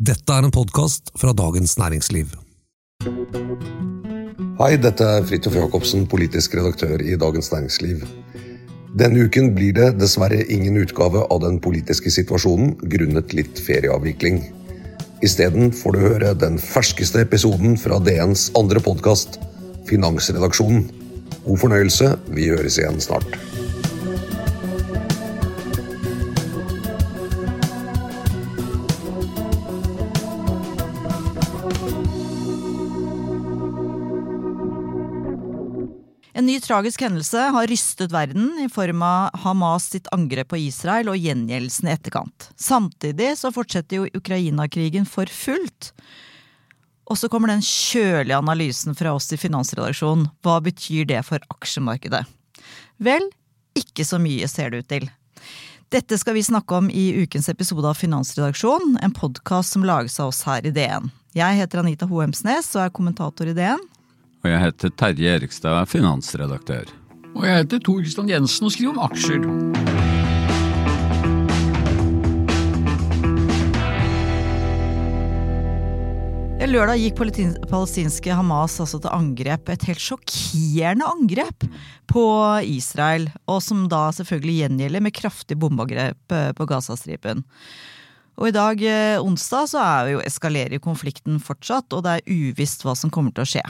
Dette er en podkast fra Dagens Næringsliv. Hei, dette er Fridtjof Jacobsen, politisk redaktør i Dagens Næringsliv. Denne uken blir det dessverre ingen utgave av den politiske situasjonen grunnet litt ferieavvikling. Isteden får du høre den ferskeste episoden fra DNs andre podkast, Finansredaksjonen. God fornøyelse, vi høres igjen snart. En ny tragisk hendelse har rystet verden i form av Hamas sitt angrep på Israel og gjengjeldelsen i etterkant. Samtidig så fortsetter jo Ukraina-krigen for fullt. Og så kommer den kjølige analysen fra oss i finansredaksjonen. Hva betyr det for aksjemarkedet? Vel, ikke så mye ser det ut til. Dette skal vi snakke om i ukens episode av Finansredaksjonen, en podkast som lages av oss her i DN. Jeg heter Anita Hoemsnes og er kommentator i DN. Og jeg heter Terje Erikstad, finansredaktør. Og jeg heter Tor Kristian Jensen og skriver om aksjer. Lørdag gikk palestinske Hamas altså til angrep, et helt sjokkerende angrep på Israel. Og som da selvfølgelig gjengjelder med kraftig bombeangrep eh, på Gazastripen. Og i dag, eh, onsdag, så er jo eskalerer konflikten fortsatt, og det er uvisst hva som kommer til å skje.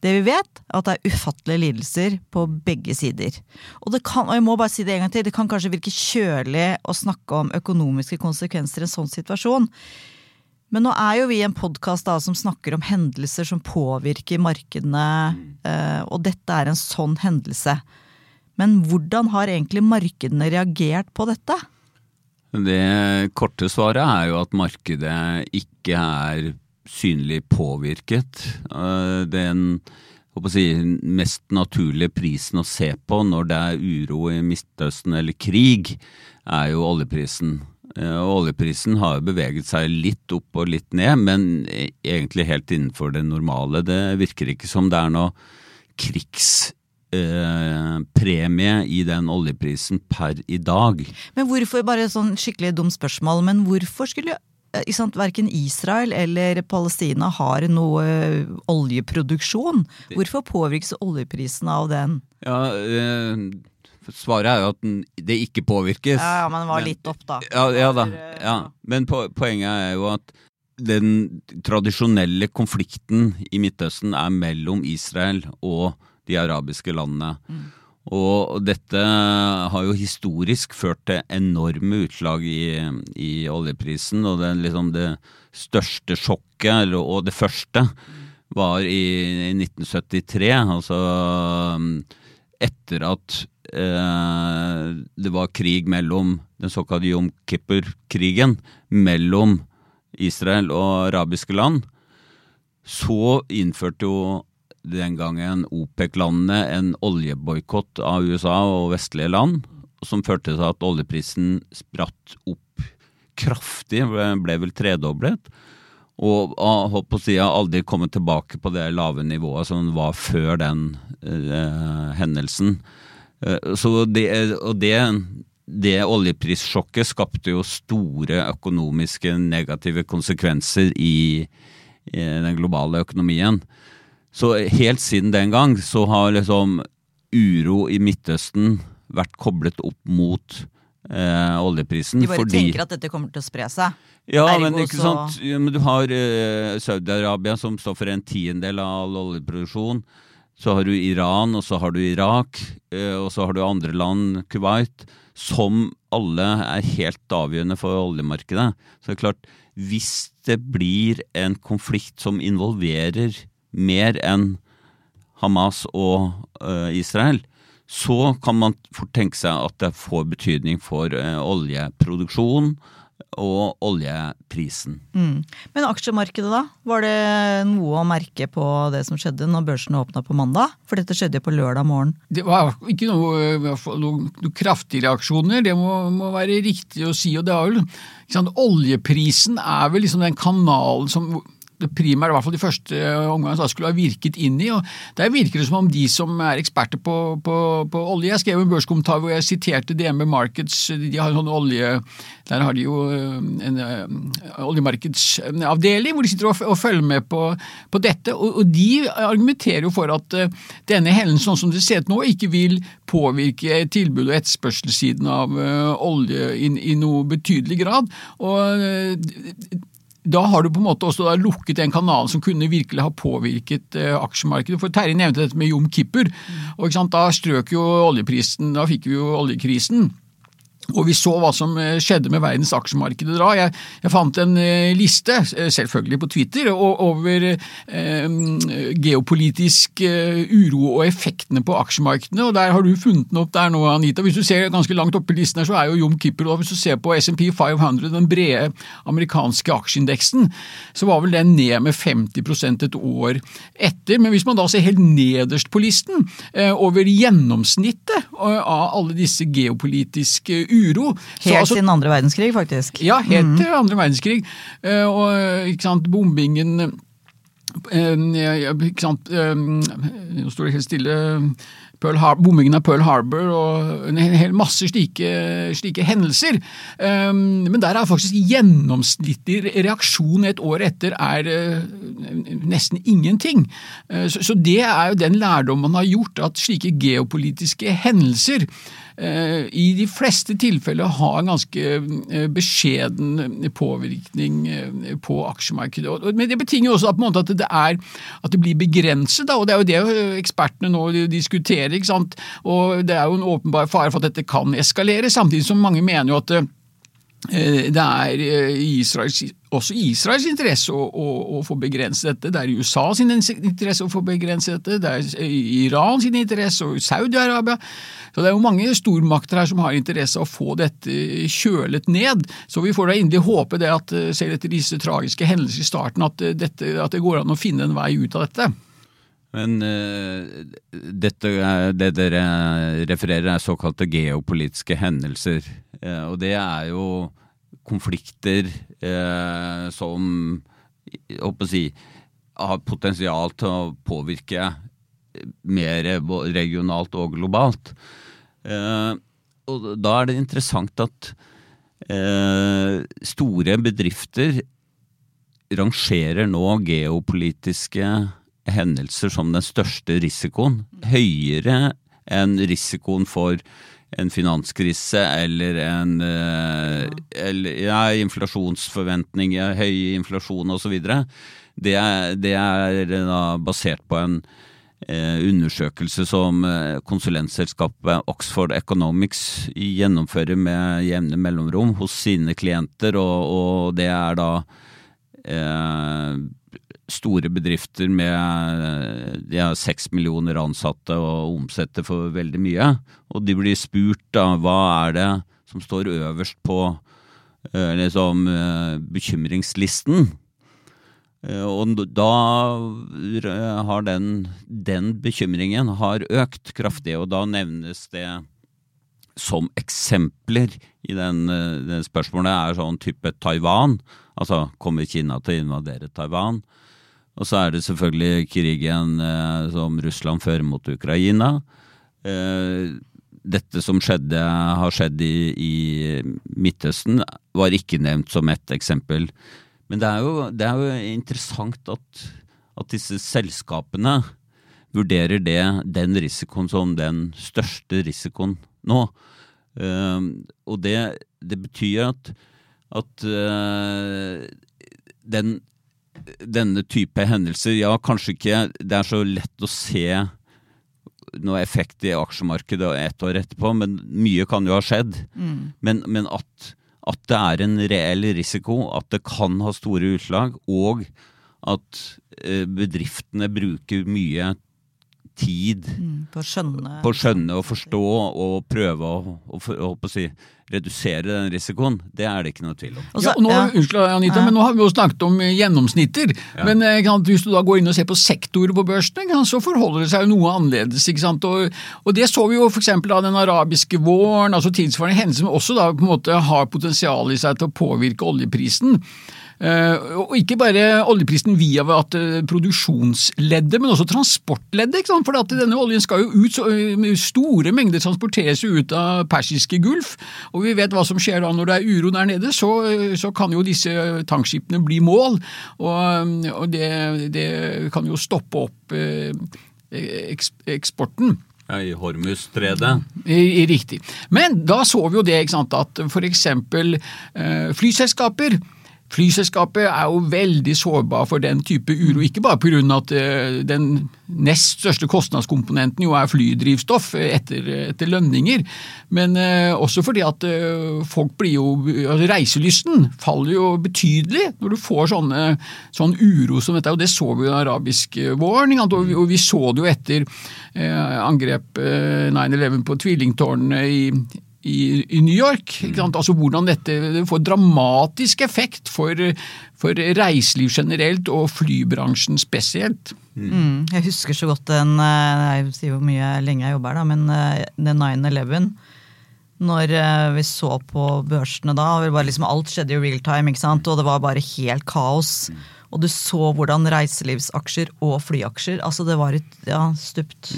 Det vi vet, er at det er ufattelige lidelser på begge sider. Og, det kan, og jeg må bare si det en gang til, det kan kanskje virke kjølig å snakke om økonomiske konsekvenser i en sånn situasjon. Men nå er jo vi en podkast som snakker om hendelser som påvirker markedene, eh, og dette er en sånn hendelse. Men hvordan har egentlig markedene reagert på dette? Det korte svaret er jo at markedet ikke er synlig påvirket. Eh, den si, mest naturlige prisen å se på når det er uro i Midtøsten eller krig, er jo oljeprisen. Eh, oljeprisen har jo beveget seg litt opp og litt ned, men egentlig helt innenfor det normale. Det virker ikke som det er noe krigspremie eh, i den oljeprisen per i dag. Men hvorfor, bare sånn skikkelig dumt spørsmål, men hvorfor skulle sant, verken Israel eller Palestina har noe oljeproduksjon? Hvorfor påvirkes oljeprisen av den? Ja, eh, Svaret er jo at det ikke påvirkes. Ja, men det var litt opp, da. Ja, ja da. Ja. Men poenget er jo at den tradisjonelle konflikten i Midtøsten er mellom Israel og de arabiske landene. Mm. Og dette har jo historisk ført til enorme utslag i, i oljeprisen. Og det, liksom det største sjokket, og det første, var i 1973. Altså etter at Eh, det var krig mellom den såkalte Jom Kippur-krigen mellom Israel og arabiske land, så innførte jo den gangen OPEC-landene en oljeboikott av USA og vestlige land, som førte til at oljeprisen spratt opp kraftig, ble vel tredoblet. Og holdt på å si, har aldri kommet tilbake på det lave nivået som var før den eh, hendelsen. Eh, så det, og det, det oljeprissjokket skapte jo store økonomiske negative konsekvenser i, i den globale økonomien. Så helt siden den gang så har liksom uro i Midtøsten vært koblet opp mot eh, oljeprisen. De bare fordi, tenker at dette kommer til å spre seg? Ja, Ergo, men ikke så... sant. Men du har eh, Saudi-Arabia som står for en tiendedel av all oljeproduksjon. Så har du Iran, og så har du Irak, eh, og så har du andre land, Kuwait, som alle er helt avgjørende for oljemarkedet. Så det er klart, hvis det blir en konflikt som involverer mer enn Hamas og uh, Israel, så kan man fort tenke seg at det får betydning for uh, oljeproduksjon og oljeprisen. Mm. Men aksjemarkedet, da? Var det noe å merke på det som skjedde når børsene åpna på mandag? For dette skjedde jo på lørdag morgen. Det var ikke noe, noen noe kraftige reaksjoner, det må, må, være riktig å si. og det er vel, sant, Oljeprisen er vel liksom den kanalen som primært, i hvert fall de første omgangene, skulle ha virket inn i. og Der virker det som om de som er eksperter på, på, på olje Jeg skrev en børskommentar hvor jeg siterte DNB Markets, de har en sånn olje der har de jo en, en oljemarkedsavdeling hvor de sitter og, og følger med på, på dette. Og, og, de argumenterer jo for at denne hendelsen sånn som det ser ut nå, ikke vil påvirke tilbud- og etterspørselssiden av olje i, i noe betydelig grad. Og da har du på en måte også lukket den kanalen som kunne virkelig ha påvirket eh, aksjemarkedet. For Terje nevnte dette med Jom Kipper. og Da strøk jo oljeprisen, da fikk vi jo oljekrisen. Og vi så hva som eh, skjedde med verdens aksjemarkeder da. Jeg, jeg fant en eh, liste, eh, selvfølgelig på Twitter, over eh, geopolitisk uro og effektene på aksjemarkedene. og Der har du funnet den opp der nå, Anita. Hvis du ser ganske langt oppe i listen her, så er jo Jom Kipper og Hvis du ser på SMP 500, den brede amerikanske aksjeindeksen, så var vel den ned med 50% et år etter. Men hvis man da ser helt nederst på listen, eh, over gjennomsnittet av alle disse geopolitiske uro. Helt altså, siden andre verdenskrig, faktisk. Ja, helt mm. til andre verdenskrig. Eh, og ikke sant, bombingen eh, ikke sant, eh, Nå står det helt stille bombingen av Pearl Harbor og en hel masse slike, slike hendelser. Men der er faktisk gjennomsnittlig reaksjon et år etter er nesten ingenting. Så det er jo den lærdom man har gjort, at slike geopolitiske hendelser i de fleste tilfeller har en ganske eh, beskjeden påvirkning eh, på aksjemarkedet. Men det betinger også at det, er, at det blir begrenset, og det er jo det ekspertene nå diskuterer. Og Det er jo en åpenbar fare for at dette kan eskalere, samtidig som mange mener jo at det er Israels også Israels interesse å, å, å, få begrense dette. Det er USA sin interesse å få begrense dette, det er Iran sin interesse og Saudi-Arabia. Så Det er jo mange stormakter her som har interesse av å få dette kjølet ned. Så vi får da inderlig håpe det at eh, selv etter disse tragiske hendelser i starten, at, eh, dette, at det går an å finne en vei ut av dette. Men uh, dette, det dere refererer er såkalte geopolitiske hendelser. Uh, og det er jo konflikter eh, som si, har potensial til å påvirke mer regionalt og globalt. Eh, og da er det interessant at eh, store bedrifter rangerer nå geopolitiske hendelser som den største risikoen. Høyere enn risikoen for en finanskrise eller en ja. eller, ja, inflasjonsforventning, ja, høy inflasjon osv. Det, det er da basert på en eh, undersøkelse som uh, konsulentselskapet Oxford Economics gjennomfører med jevne mellomrom hos sine klienter, og, og det er da store bedrifter med de har seks millioner ansatte og omsetter for veldig mye. Og de blir spurt da hva er det som står øverst på eh, liksom, eh, bekymringslisten. Eh, og da har den, den bekymringen har økt kraftig, og da nevnes det som eksempler i den, den spørsmålet er sånn type Taiwan. Altså kommer Kina til å invadere Taiwan? Og så er det selvfølgelig krigen eh, som Russland fører mot Ukraina. Eh, dette som skjedde, har skjedd i, i, Midtøsten, var ikke nevnt som ett eksempel. Men det er jo, det er jo interessant at, at, disse selskapene vurderer det, den risikoen som den største risikoen nå. Eh, og det, det, betyr at, at uh, den denne type hendelser, ja, kanskje ikke det er så lett å se noe effekt i aksjemarkedet ett år etterpå, men mye kan jo ha skjedd. Mm. Men, men at, at, det er en reell risiko, at det kan ha store utslag, og at eh, bedriftene bruker mye tid mm, på, å skjønne. på, å skjønne. og forstå og prøve å, å, å, å si, redusere den risikoen, det er det ikke noe tvil om. Ja, nå, ja. Unnskyld, Anita, ja. men nå har vi jo snakket om gjennomsnitter. gjennomsnitter. Men eh, kan, hvis du da går inn og ser på sektorer på børsen, så forholder det seg jo noe annerledes. ikke sant? Og, og det så vi jo f.eks. av den arabiske våren, altså tilsvarende hendelser som også da på en måte har potensial i seg til å påvirke oljeprisen. Eh, og ikke bare oljeprisen via at eh, produksjonsleddet, men også transportleddet. ikke sant? For at denne oljen skal jo ut, så eh, store mengder transporteres ut av persiske gulf. Og vi vet hva som skjer da når det er uro der nede, så, så kan jo disse tankskipene bli mål. Og, og det, det kan jo stoppe opp eksporten. Ja, I Hormuz-stredet. Riktig. Men da så vi jo det ikke sant, at for eksempel eh, flyselskaper Flyselskapet er jo veldig sårbar for den type uro, ikke bare pga. at eh, den nest største kostnadskomponenten jo er flydrivstoff eh, etter, etter lønninger, men eh, også fordi at folk blir jo altså Reiselysten faller jo betydelig når du får sånne, sånn uro som dette, og det så vi jo den arabiske våren, og, vi, så det jo etter angrep eh, 9-11 på tvillingtårnene i i, i New York. Ikke sant? Altså Hvordan dette får dramatisk effekt for, for reiseliv generelt og flybransjen spesielt. Mm, jeg husker så godt den eh, Jeg sier hvor mye lenge jeg jobber her, da, men eh, den 9-11 når eh, vi så på børsene da, og liksom alt skjedde i real time, ikke sant? og det var bare helt kaos. Og du så hvordan reiselivsaksjer og flyaksjer altså det var et, ja, stupt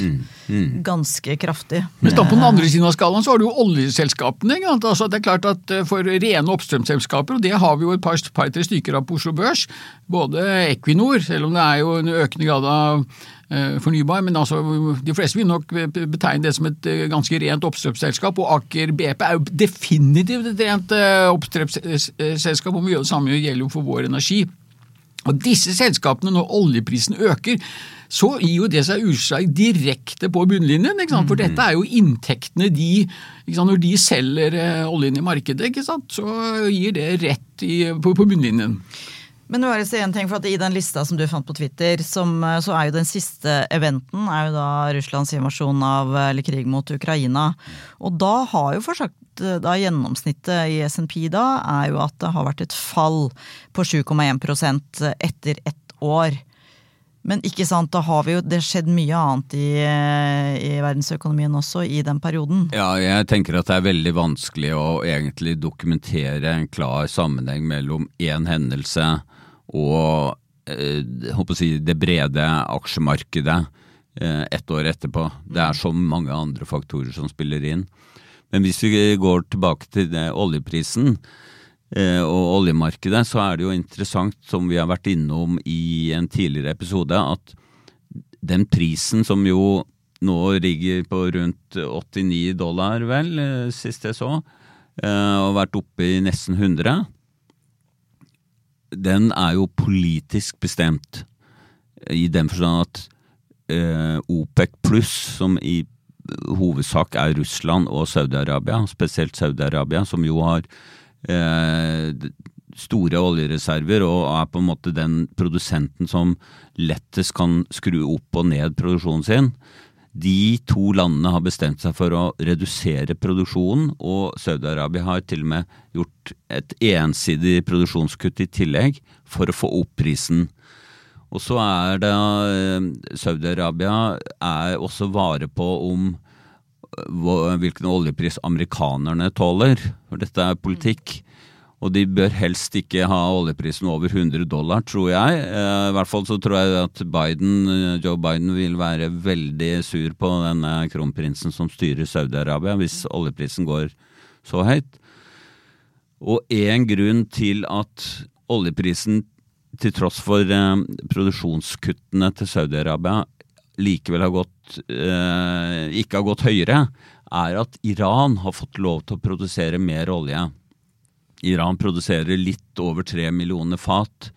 ganske kraftig. Men på den andre siden av skalaen så har du jo oljeselskapene. Ikke sant? Altså det er klart at For rene oppstrømsselskaper, og det har vi jo et par- par-tre stykker av på Oslo Børs, både Equinor, selv om det er jo en økende grad av eh, fornybar, men altså, de fleste vil nok betegne det som et eh, ganske rent oppstrømsselskap, og Aker BP er jo definitivt et rent eh, oppstrømsselskap, og mye av det samme gjelder jo for vår energi. Og disse selskapene, når oljeprisen øker, så gir jo det seg utslag direkte på bunnlinjen. Ikke sant? For dette er jo inntektene de ikke sant? Når de selger eh, oljen i markedet, ikke sant? så gir det rett i, på, på bunnlinjen. Men bare si en ting, for at I den lista som du fant på Twitter, som, eh, så er jo den siste eventen er jo da Russlands invasjon av eller krig mot Ukraina. Og da har jo forsagt da Gjennomsnittet i SNP da er jo at det har vært et fall på 7,1% etter ett år. Men ikke sant, da har vi jo, det skjedd mye annet i, i verdensøkonomien også i den perioden. Ja, jeg tenker at det er veldig vanskelig å egentlig dokumentere en klar sammenheng mellom én hendelse og eh, si, det brede aksjemarkedet eh, ett år etterpå. Det er så mange andre faktorer som spiller inn. Men hvis vi går tilbake til oljeprisen eh, og oljemarkedet, så er det jo interessant, som vi har vært innom i en tidligere episode, at den prisen som jo nå ligger på rundt 89 dollar, vel, eh, sist jeg så, eh, og vært oppe i nesten 100, den er jo politisk bestemt. I den forstand at OPEC pluss, som i hovedsak er Russland og Saudi-Arabia, spesielt Saudi-Arabia, som jo har eh, store oljereserver og er på en måte den produsenten som lettest kan skru opp og ned produksjonen sin. De to landene har bestemt seg for å redusere produksjonen, og Saudi-Arabia har til og med gjort et ensidig produksjonskutt i tillegg for å få opp prisen. Og så er det eh, Saudi-Arabia er også vare på om hvilken oljepris amerikanerne tåler, for dette er politikk. Og de bør helst ikke ha oljeprisen over 100 dollar, tror jeg. Eh, I hvert fall så tror jeg at Biden, eh, Joe Biden vil være veldig sur på denne kronprinsen som styrer Saudi-Arabia, hvis oljeprisen går så høyt. Og en grunn til at oljeprisen, til tross for eh, produksjonskuttene til Saudi-Arabia, likevel har gått, eh, ikke har gått høyere, er at Iran har fått lov til å produsere mer olje. Iran produserer litt over tre millioner fat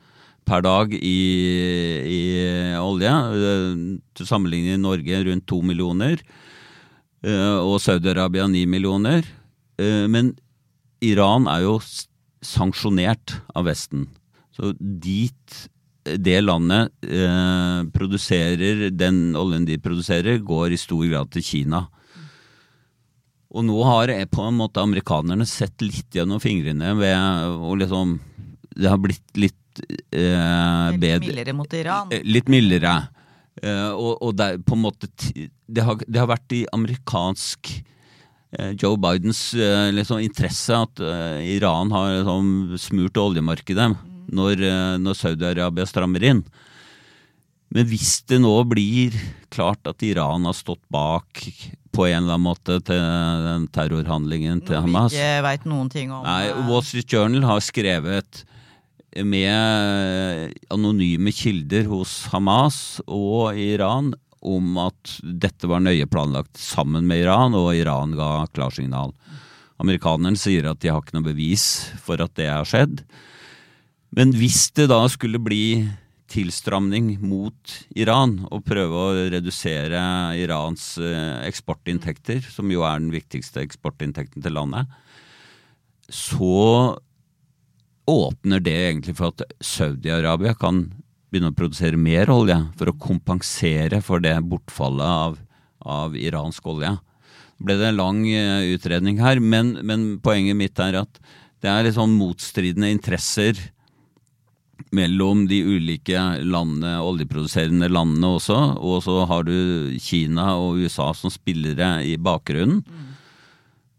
per dag i, i olje. Eh, Til sammenligning i Norge rundt to millioner, eh, og Saudi-Arabia ni millioner. Eh, Men Iran er jo sanksjonert av Vesten. Så dit det landet eh, produserer, den oljen de produserer, går i stor grad til Kina. Og nå har eh, på en måte amerikanerne sett litt gjennom fingrene ved og liksom Det har blitt litt eh, Litt bedre mildere mot Iran. Eh, Litt mildere. Eh, og, og det på en måte Det har, det har vært i amerikansk eh, Joe Bidens eh, liksom, interesse at eh, Iran har liksom, smurt oljemarkedet. Når, eh, når Saudi-Arabia strammer inn. Men hvis det nå blir klart at Iran har stått bak på en eller annen måte til den terrorhandlingen til Hamas vi ikke veit noen ting om. Nei, eh, Wall Street Journal har skrevet med anonyme kilder hos Hamas og Iran om at dette var nøye planlagt sammen med Iran, og Iran ga klarsignal. Amerikanerne sier at de har ikke noe bevis for at det har skjedd. Men hvis det da skulle bli tilstramning mot Iran og prøve å redusere Irans eh, eksportinntekter, som jo er den viktigste eksportinntekten til landet, så åpner det egentlig for at Saudi-Arabia kan begynne å produsere mer olje for å kompensere for det bortfallet av, av iransk olje. Det ble det en lang eh, utredning her, men, men poenget mitt er at det er litt sånn motstridende interesser mellom de ulike landene, oljeproduserende landene også. Og så har du Kina og USA som spillere i bakgrunnen.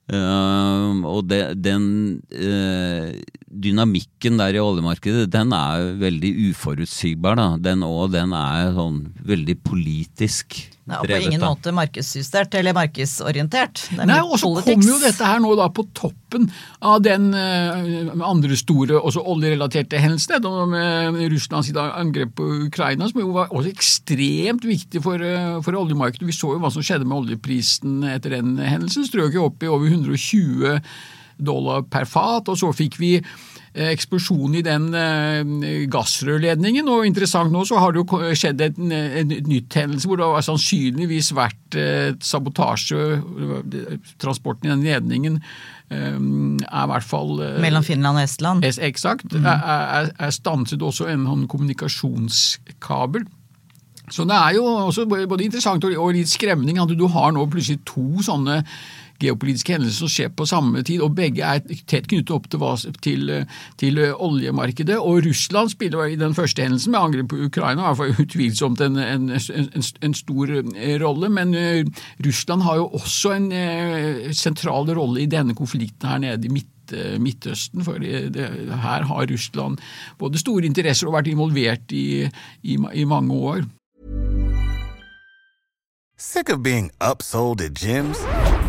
Uh, og det, den uh, dynamikken der i oljemarkedet, den er veldig uforutsigbar. Da. Den òg, den er sånn veldig politisk Og på ingen da. måte markedsjustert eller markedsorientert. Er Nei, og så kom jo dette her nå da på toppen av den eh, andre store også oljerelaterte hendelsen, med Russlands angrep på Ukraina, som jo var også ekstremt viktig for, eh, for oljemarkedet. Vi så jo hva som skjedde med oljeprisen etter den hendelsen. Strøk jo opp i over 120 dollar per fat, og så fikk vi eh, eksplosjon i den eh, gassrørledningen. Og interessant nå så har det jo skjedd et, et nytt hendelse hvor det har sannsynligvis vært eh, sabotasje. Transporten i den ledningen eh, er i hvert fall eh, Mellom Finland og Estland. es- Eksakt. Er, er, er stanset også en sånn kommunikasjonskabel. Så det er jo også både interessant og og litt skremning at du har nå plutselig to sånne geopolitiske hendelser som skjer på samme tid, og begge er tett knyttet opp til, til, til oljemarkedet. Og Russland spiller i den første hendelsen med angrep på Ukraina i hvert fall utvilsomt en, en, en, en stor eh, rolle, men eh, Russland har jo også en eh, sentral rolle i denne konflikten her nede i midt eh, Midtøsten, for det, det, her har Russland både store interesser og vært involvert i, i, i mange år. Sick of being upsold at gyms?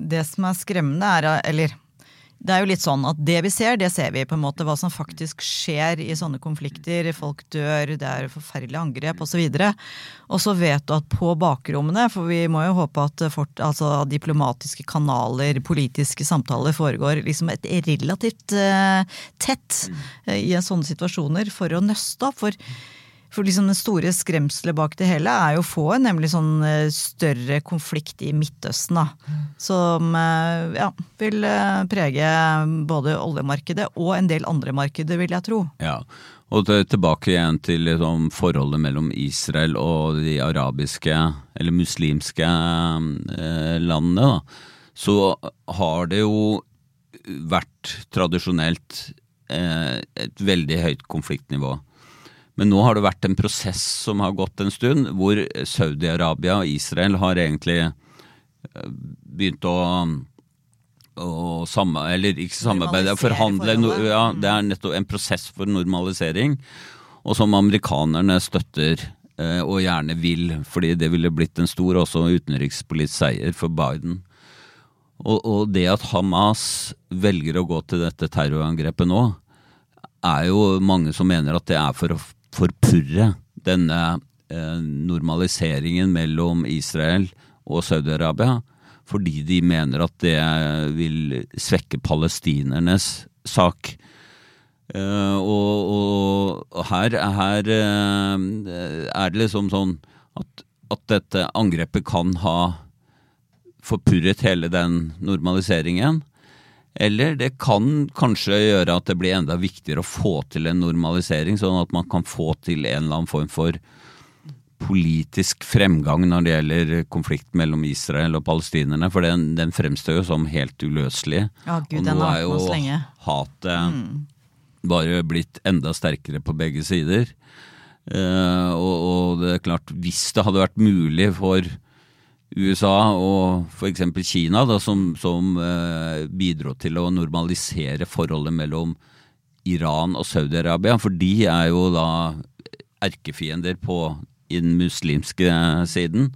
Det som er skremmende er, eller det er jo litt sånn at det vi ser, det ser vi på en måte hva som faktisk skjer i sånne konflikter. Folk dør, det er forferdelige angrep osv. Og så vet du at på bakrommene, for vi må jo håpe at fort, altså, diplomatiske kanaler, politiske samtaler foregår liksom et relativt uh, tett uh, i sånne situasjoner for å nøste opp. For for liksom den store skremselet bak det hele er jo å få en nemlig sånn eh, større konflikt i Midtøsten, da. Som eh, ja, vil eh, prege både oljemarkedet og en del andre markeder, vil jeg tro. Ja, og tilbake igjen til liksom, forholdet mellom Israel og de arabiske, eller muslimske landene, da. Så har det jo vært tradisjonelt et veldig høyt konfliktnivå. Men nå har det vært en prosess som har gått en stund, hvor Saudi-Arabia og Israel har egentlig eh, begynt å å samme, eller ikke samarbeide, forhandle ja, Det er nettopp en prosess for normalisering, og som amerikanerne støtter eh, og gjerne vil, fordi det ville blitt en stor også utenrikspolitisk seier for Biden. Og, og det at Hamas velger å gå til dette terrorangrepet nå, er jo mange som mener at det er for å forpurre denne eh, normaliseringen mellom Israel og Saudi-Arabia, fordi de mener at det vil svekke palestinernes sak. Eh, og, og, her, her eh, er det liksom sånn at, at dette angrepet kan ha forpurret hele den normaliseringen. Eller det kan kanskje gjøre at det blir enda viktigere å få til en normalisering, sånn at man kan få til en eller annen form for politisk fremgang når det gjelder konflikt mellom Israel og palestinerne. For den, den fremstår jo som helt uløselig. Ja, Gud, og nå er jo hatet mm. bare blitt enda sterkere på begge sider. Eh, og, og det er klart, hvis det hadde vært mulig for USA og f.eks. Kina, da, som, som eh, bidro til å normalisere forholdet mellom Iran og Saudi-Arabia, for de er jo da erkefiender på den muslimske siden.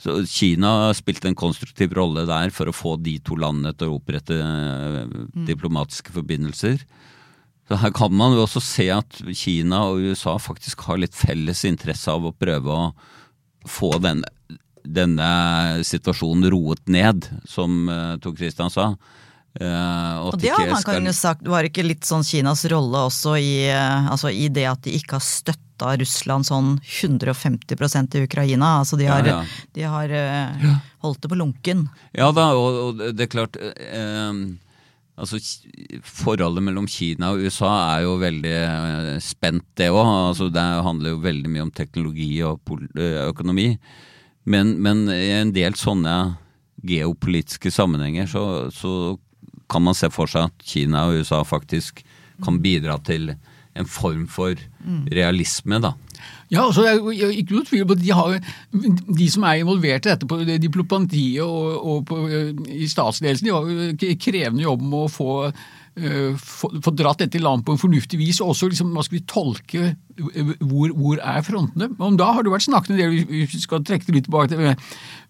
Så Kina spilte en konstruktiv rolle der for å få de to landene til å opprette eh, diplomatiske forbindelser. Så Her kan man jo også se at Kina og USA faktisk har litt felles interesse av å prøve å få denne, denne situasjonen roet ned, som uh, Tor Christian sa. Uh, og Og det har man kan jo sagt, var ikke litt sånn Kinas rolle også i, uh, altså i det at de ikke har støtta Russland sånn 150% i Ukraina? Altså de har, Ja, ja. De har eh, holdt det på lunken. Ja da, og, og det er klart eh, altså, Forholdet mellom Kina og USA er jo veldig eh, spent, det òg. Altså, det handler jo veldig mye om teknologi og eh, økonomi. Men, men i en del sånne geopolitiske sammenhenger så, så kan man se for seg at Kina og USA faktisk kan bidra til en form for realisme, da. Ja, altså, det er ikke noe tvil på at de, har, de som er involvert i dette på det diplomatiet og, og på, i statsledelsen, de har jo krevende jobb med å få, få, få dratt dette i land på en fornuftig vis, og også liksom, hva skal vi tolke hvor, hvor er frontene. Men da har det vært snakket en del, hvis vi skal trekke det litt tilbake til med,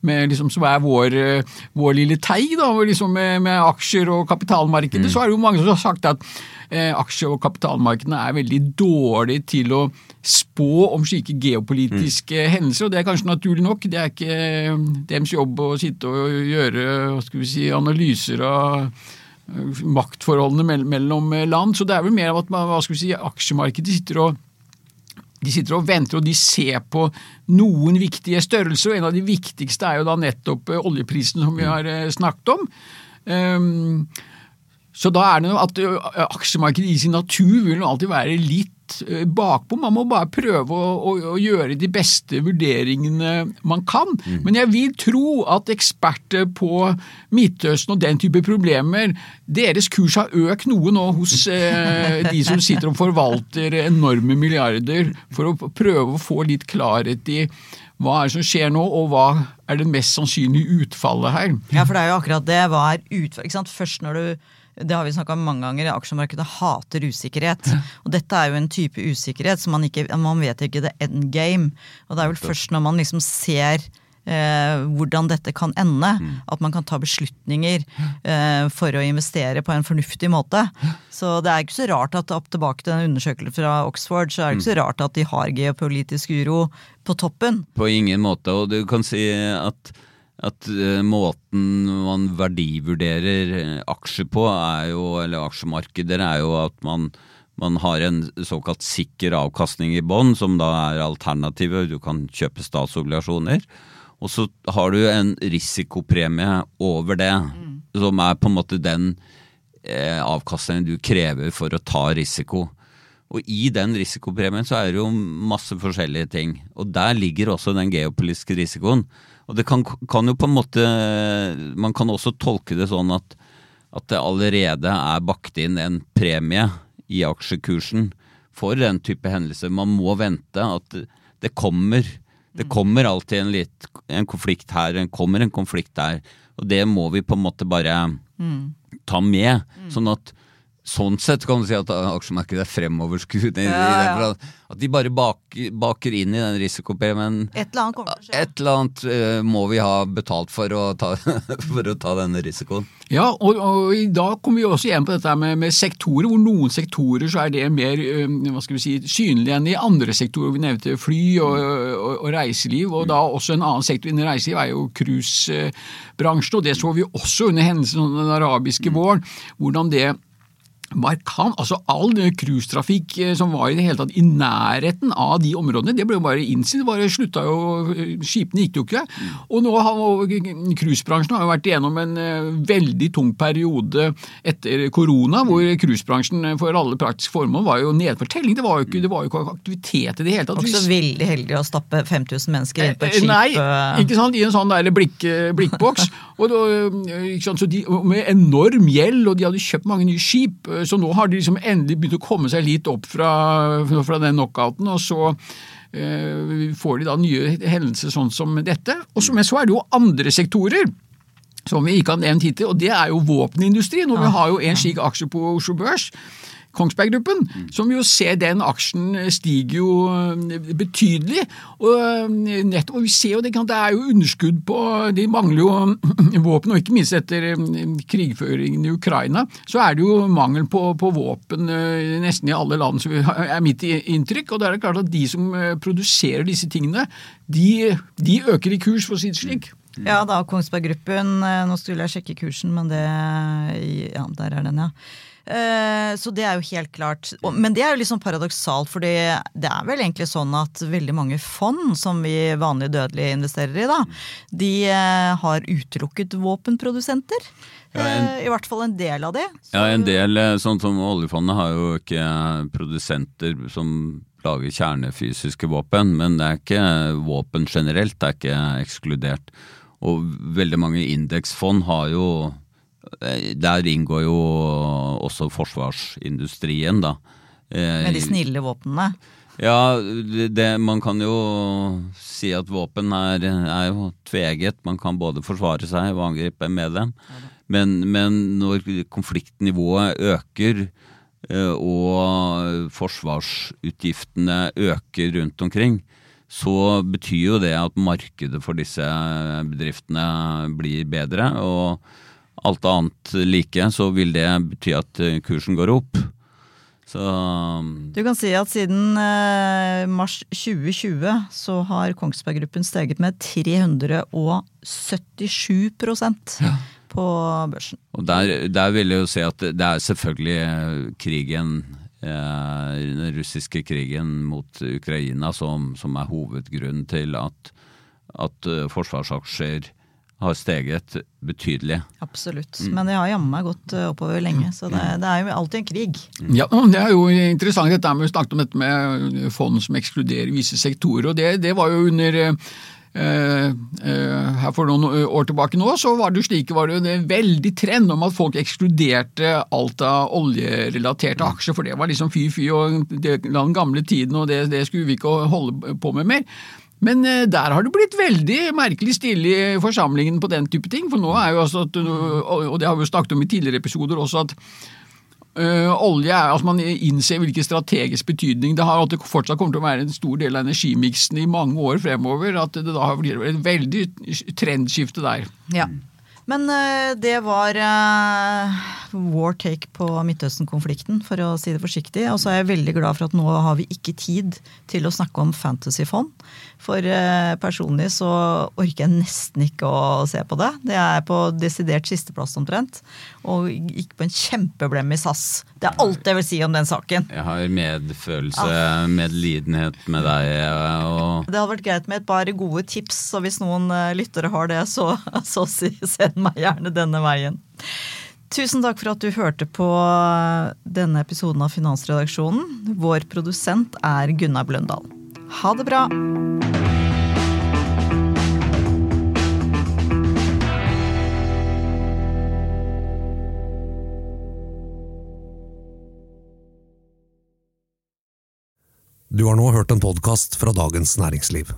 med liksom, som er vår, eh, vår lille teig, da, liksom med, med aksjer og kapitalmarkedet, så er det jo mange som har sagt at eh, aksje- og kapitalmarkedene er veldig dårlige til å spå om slike geopolitiske hendelser, og det er kanskje naturlig nok. Det er ikke eh, deres jobb å sitte og gjøre hva skal vi si, analyser av eh, maktforholdene mellom eh, land, så det er vel mer av at man, hva skal vi si, aksjemarkedet sitter og de sitter og venter, og de ser på noen viktige størrelser. og En av de viktigste er jo da nettopp eh, oljeprisen, som vi har eh, snakket om. Ehm, så da er det noe at aksjemarkedet i sin natur vil alltid være litt ø, bakpå. Man må bare prøve å, å, å gjøre de beste vurderingene man kan. Men jeg vil tro at eksperter på Midtøsten og den type problemer, deres kurs har økt noe nå hos eh, de som sitter og forvalter enorme milliarder, for å prøve å få litt klarhet i hva er det som skjer nå, og hva er det mest sannsynlige utfallet her. Ja, for det er jo akkurat det. Hva er utfallet? Først når du det har vi snakka om mange ganger. Aksjemarkedet hater usikkerhet. Og dette er jo en type usikkerhet som man ikke Man vet ikke the end game. Og det er vel først når man liksom ser eh, hvordan dette kan ende, at man kan ta beslutninger eh, for å investere på en fornuftig måte. Så det er ikke så rart at opp tilbake til den undersøkelsen fra Oxford, så er det ikke så rart at de har geopolitisk uro på toppen. På ingen måte, og du kan si at, at uh, måten man verdivurderer eh, aksjer på, er jo, eller aksjemarkeder, er jo at man, man har en såkalt sikker avkastning i bånn, som da er alternativet. Du kan kjøpe statsobligasjoner. Og så har du en risikopremie over det, som er på en måte den eh, avkastningen du krever for å ta risiko. Og i den risikopremien så er det jo masse forskjellige ting. Og der ligger også den geopolitiske risikoen. Og det kan, kan jo på en måte Man kan også tolke det sånn at, at det allerede er bakt inn en premie i aksjekursen for den type hendelser. Man må vente at det kommer. Det kommer alltid en, litt, en konflikt her, det kommer en konflikt der. Og det må vi på en måte bare ta med. Sånn at Sånn sett kan du si at aksjemarkedet er fremoverskuende. Ja, ja. at- de bare baker, baker inn i den risikopremien. Et eller annet kommer til å skje. Et eller annet uh, må vi ha betalt for å ta, for å ta denne risikoen. Ja, og, og i dag kommer vi også igjen på dette med, med sektorer, hvor noen sektorer så er det mer ø, hva skal vi si, synlig enn i andre sektorer. Vi nevnte fly og, og, og reiseliv, og da også en annen sektor innen reiseliv er jo cruisebransjen. Og det så vi også under hendelsen den arabiske våren, hvordan det markant. Altså all cruisetrafikk eh, som var i det hele tatt i nærheten av de områdene, det ble jo bare innsidd. Det bare slutta jo, Skipene gikk jo ikke. Og nå har cruisebransjen har jo vært igjennom en eh, veldig tung periode etter korona, hvor cruisebransjen for alle praktiske formål var jo nedfortelling. Det var jo ikke, det var jo ikke aktivitet i det hele tatt. Også veldig heldig å stappe 5000 mennesker inn på et Eh, skip. Nei, eh. ikke sant, i en sånn der blikk, blikkboks. Og da, eh, ikke sant, så de, med enorm gjeld, og de hadde kjøpt mange nye skip. Så nå har de liksom endelig begynt å komme seg litt opp fra, fra den knockouten. Og så eh, får de da nye hendelser sånn som dette. Og så, men så er det jo andre sektorer. Som vi ikke har nevnt hittil, og det er jo våpenindustrien. Og vi har jo en slik aksje på Oslo Børs. Kongsberg Gruppen, som jo ser den aksjen stiger jo eh, betydelig. Og eh, nettopp, og vi ser jo det, det er jo underskudd på De mangler jo våpen, og ikke minst etter eh, krigføringen i Ukraina, så er det jo mangel på, på våpen eh, nesten i alle land, som er mitt inntrykk. Og da er det klart at de som eh, produserer disse tingene, de, de øker i kurs, for å si det slik. Ja da, Kongsberg Gruppen. eh, Nå skulle jeg sjekke kursen, men det Ja, der er den, ja. Eh, Så det er jo helt klart. Men det er jo liksom paradoksalt, for det er vel egentlig sånn at veldig mange fond som vi vanlige dødelige investerer i, da, de eh, har utelukket våpenprodusenter. Ja, en- Eh, I hvert fall en del av de. Så- Ja, en del, sånn som oljefondet, har jo ikke produsenter som lager kjernefysiske våpen, men det er ikke våpen generelt, det er ikke ekskludert. Og veldig mange indeksfond har jo Der inngår jo også forsvarsindustrien, da. Eh, Med de snille våpnene. Ja, det, det, man kan jo si at våpen er, er jo tveget. Man kan både forsvare seg og angripe med dem. Men, men når konfliktnivået øker eh, og forsvarsutgiftene øker rundt omkring, så betyr jo det at markedet for disse bedriftene blir bedre. Og alt annet like, så vil det bety at kursen går opp. Så Du kan si at siden eh, mars 2020 så har Kongsberg Gruppen steget med 377 på børsen. Og der, der vil jeg jo si at det er selvfølgelig eh, krigen, eh, den russiske krigen mot Ukraina som, som er hovedgrunnen til at, at eh, forsvarsaksjer har steget betydelig. Absolutt. Men det har jammen meg gått eh, oppover lenge, så det, det er jo alltid en krig. Ja, Det er jo interessant dette med, vi snakket om dette med fond som ekskluderer visse sektorer. og Det, det var jo under Uh, uh, her For noen år tilbake nå så var det jo slik var det jo en veldig trend om at folk ekskluderte alt av oljerelaterte aksjer, for det var liksom fy-fy og det, den gamle tiden, og det, det skulle vi ikke holde på med mer. Men eh, der har det blitt veldig merkelig stille i forsamlingen på den type ting. For nå er jo altså at, og det har vi jo snakket om i tidligere episoder også, at øh, olje er, altså Man innser hvilken strategisk betydning det har, at det fortsatt kommer til å være en stor del av energimiksen i mange år fremover. At det da blir et veldig trendskifte der. Ja. Men eh, det var eh, vår take på Midtøsten-konflikten, for å si det forsiktig. Og så er jeg veldig glad for at nå har vi ikke tid til å snakke om fantasyfond. For eh, personlig så orker jeg nesten ikke å se på det. Det er på desidert sisteplass omtrent. Og gikk på en kjempeblem i SAS. Det er alt jeg vil si om den saken. Jeg har medfølelse, medlidenhet med deg. Og Det hadde vært greit med et par gode tips, så hvis noen eh, lyttere har det, så, så send meg gjerne denne veien. Tusen takk for at du hørte på denne episoden av Finansredaksjonen. Vår produsent er Gunnar Bløndal. Ha det bra! Du har nå hørt en podkast fra Dagens Næringsliv.